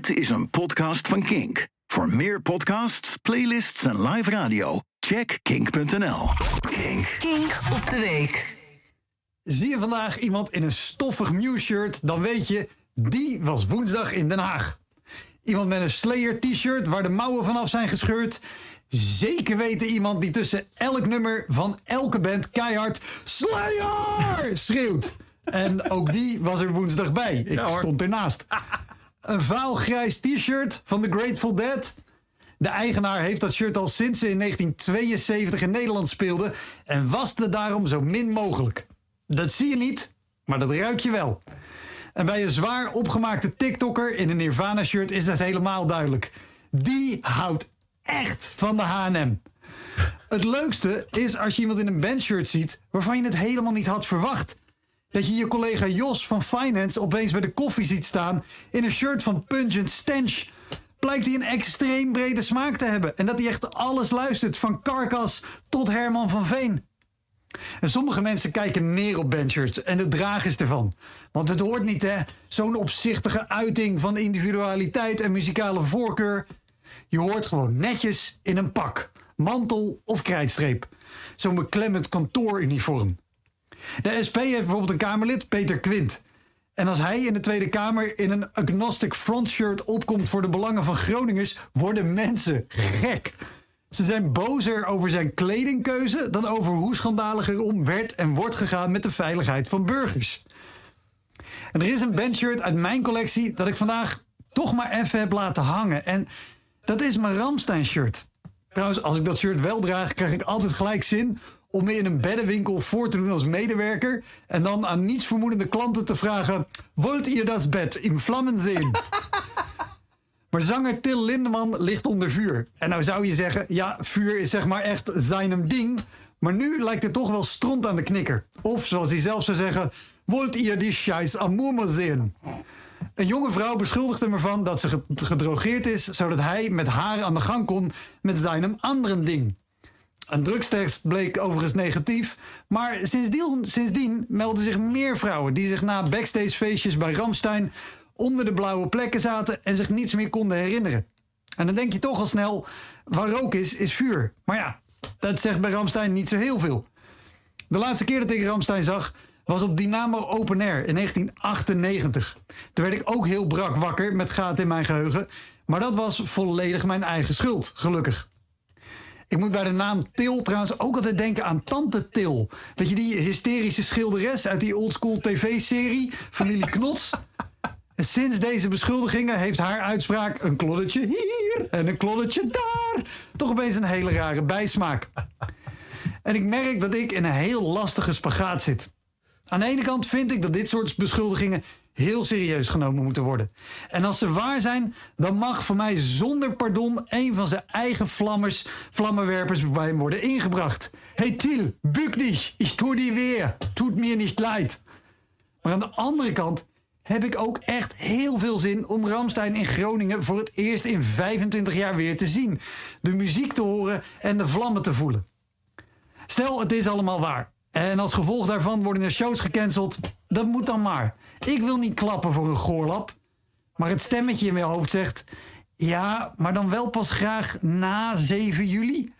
Dit is een podcast van Kink. Voor meer podcasts, playlists en live radio, check kink.nl. Kink. Kink op de week. Zie je vandaag iemand in een stoffig Mew-shirt, dan weet je, die was woensdag in Den Haag. Iemand met een Slayer-t-shirt waar de mouwen vanaf zijn gescheurd. Zeker weten iemand die tussen elk nummer van elke band keihard Slayer schreeuwt. En ook die was er woensdag bij. Ik stond ernaast. Een vaal grijs t-shirt van The Grateful Dead. De eigenaar heeft dat shirt al sinds ze in 1972 in Nederland speelde en waste daarom zo min mogelijk. Dat zie je niet, maar dat ruik je wel. En bij een zwaar opgemaakte TikToker in een Nirvana-shirt is dat helemaal duidelijk. Die houdt echt van de H&M. Het leukste is als je iemand in een bandshirt ziet waarvan je het helemaal niet had verwacht. Dat je je collega Jos van Finance opeens bij de koffie ziet staan in een shirt van Pungent Stench. Blijkt hij een extreem brede smaak te hebben en dat hij echt alles luistert, van Carcass tot Herman van Veen. En sommige mensen kijken neer op bandshirts en de dragers ervan. Want het hoort niet, hè? Zo'n opzichtige uiting van individualiteit en muzikale voorkeur. Je hoort gewoon netjes in een pak, mantel of krijtstreep. Zo'n beklemmend kantooruniform. De SP heeft bijvoorbeeld een Kamerlid, Peter Quint. En als hij in de Tweede Kamer in een agnostic frontshirt opkomt voor de belangen van Groningers, worden mensen gek. Ze zijn bozer over zijn kledingkeuze dan over hoe schandalig er om werd en wordt gegaan met de veiligheid van burgers. En er is een bandshirt uit mijn collectie dat ik vandaag toch maar even heb laten hangen. En dat is mijn Ramstein shirt. Trouwens, als ik dat shirt wel draag, krijg ik altijd gelijk zin om in een beddenwinkel voor te doen als medewerker en dan aan niets vermoedende klanten te vragen: Wilt ihr das bed in vlammen zien? Maar zanger Till Lindeman ligt onder vuur. En nou zou je zeggen, ja, vuur is zeg maar echt zijn ding. Maar nu lijkt het toch wel stront aan de knikker. Of zoals hij zelf zou zeggen, wilt ihr die scheiß amour zien? Een jonge vrouw beschuldigt hem ervan dat ze gedrogeerd is... zodat hij met haar aan de gang kon met zijn anderen ding. Een drugstest bleek overigens negatief. Maar sindsdien, sindsdien melden zich meer vrouwen... die zich na backstagefeestjes bij Ramstein onder de blauwe plekken zaten en zich niets meer konden herinneren. En dan denk je toch al snel, waar rook is, is vuur. Maar ja, dat zegt bij Ramstein niet zo heel veel. De laatste keer dat ik Ramstein zag, was op Dynamo Open Air in 1998. Toen werd ik ook heel brak wakker met gaten in mijn geheugen. Maar dat was volledig mijn eigen schuld, gelukkig. Ik moet bij de naam Til trouwens ook altijd denken aan Tante Til. Weet je, die hysterische schilderes uit die oldschool tv-serie, Familie Knots. En sinds deze beschuldigingen heeft haar uitspraak een kloddetje hier en een kloddetje daar toch opeens een hele rare bijsmaak. En ik merk dat ik in een heel lastige spagaat zit. Aan de ene kant vind ik dat dit soort beschuldigingen heel serieus genomen moeten worden. En als ze waar zijn, dan mag voor mij zonder pardon een van zijn eigen vlammers, vlammenwerpers bij hem worden ingebracht. Hey Til, buk dich, ich tu die weer, tut mir nicht leid. Maar aan de andere kant heb ik ook echt heel veel zin om Ramstein in Groningen voor het eerst in 25 jaar weer te zien. De muziek te horen en de vlammen te voelen. Stel, het is allemaal waar. En als gevolg daarvan worden er shows gecanceld. Dat moet dan maar. Ik wil niet klappen voor een goorlap. Maar het stemmetje in mijn hoofd zegt... Ja, maar dan wel pas graag na 7 juli.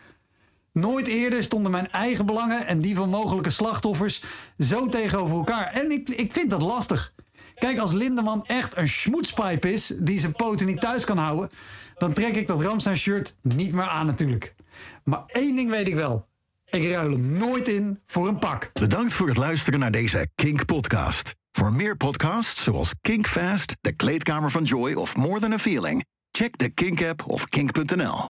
Nooit eerder stonden mijn eigen belangen en die van mogelijke slachtoffers zo tegenover elkaar. En ik, ik vind dat lastig. Kijk, als Lindeman echt een schmoetspijp is die zijn poten niet thuis kan houden, dan trek ik dat Ramstein shirt niet meer aan natuurlijk. Maar één ding weet ik wel. Ik ruil hem nooit in voor een pak. Bedankt voor het luisteren naar deze Kink podcast. Voor meer podcasts zoals Kink Fast, De Kleedkamer van Joy of More Than a Feeling, check de Kink app of kink.nl.